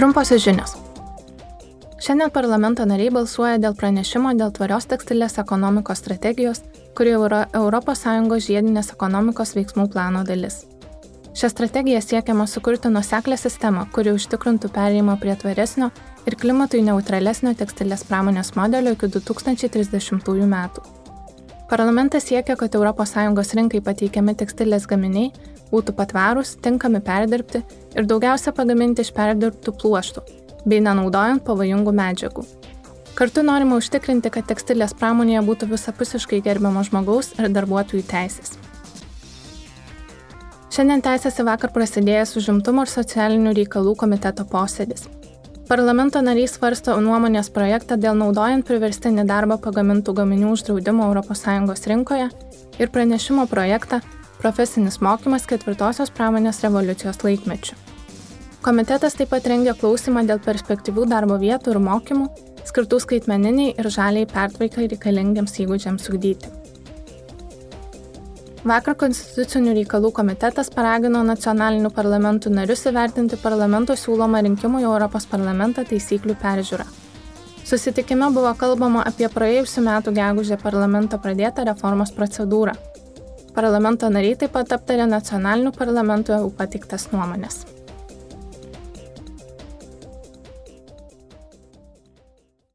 Trumposios žinios. Šiandien parlamento nariai balsuoja dėl pranešimo dėl tvarios tekstilės ekonomikos strategijos, kuri yra ES žiedinės ekonomikos veiksmų plano dalis. Šią strategiją siekiama sukurti nuseklę sistemą, kuri užtikrintų perėjimą prie tvaresnio ir klimatui neutralesnio tekstilės pramonės modelio iki 2030 metų. Parlamentas siekia, kad ES rinkai pateikiami tekstilės gaminiai būtų patvarūs, tinkami perdirbti ir daugiausia pagaminti iš perdirbtų pluoštų, bei nenaudojant pavojingų medžiagų. Kartu norima užtikrinti, kad tekstilės pramonėje būtų visapusiškai gerbiamo žmogaus ir darbuotojų teisės. Šiandien tęsiasi vakar prasidėjęs užimtumo ir socialinių reikalų komiteto posėdis. Parlamento nariai svarsto nuomonės projektą dėl naudojant priverstinį darbą pagamintų gaminių uždraudimo ES rinkoje ir pranešimo projektą Profesinis mokymas ketvirtosios pramonės revoliucijos laikmečių. Komitetas taip pat rengia klausimą dėl perspektyvių darbo vietų ir mokymų, skirtų skaitmeniniai ir žaliai pertvaikai reikalingiams įgūdžiams ugdyti. Vakar Konstitucinių reikalų komitetas paragino nacionalinių parlamentų narius įvertinti parlamento siūlomą rinkimų į Europos parlamentą taisyklių peržiūrą. Susitikime buvo kalbama apie praėjusiu metu gegužę parlamento pradėtą reformos procedūrą Parlamento nariai taip pat aptarė nacionalinių parlamentų EU pateiktas nuomonės.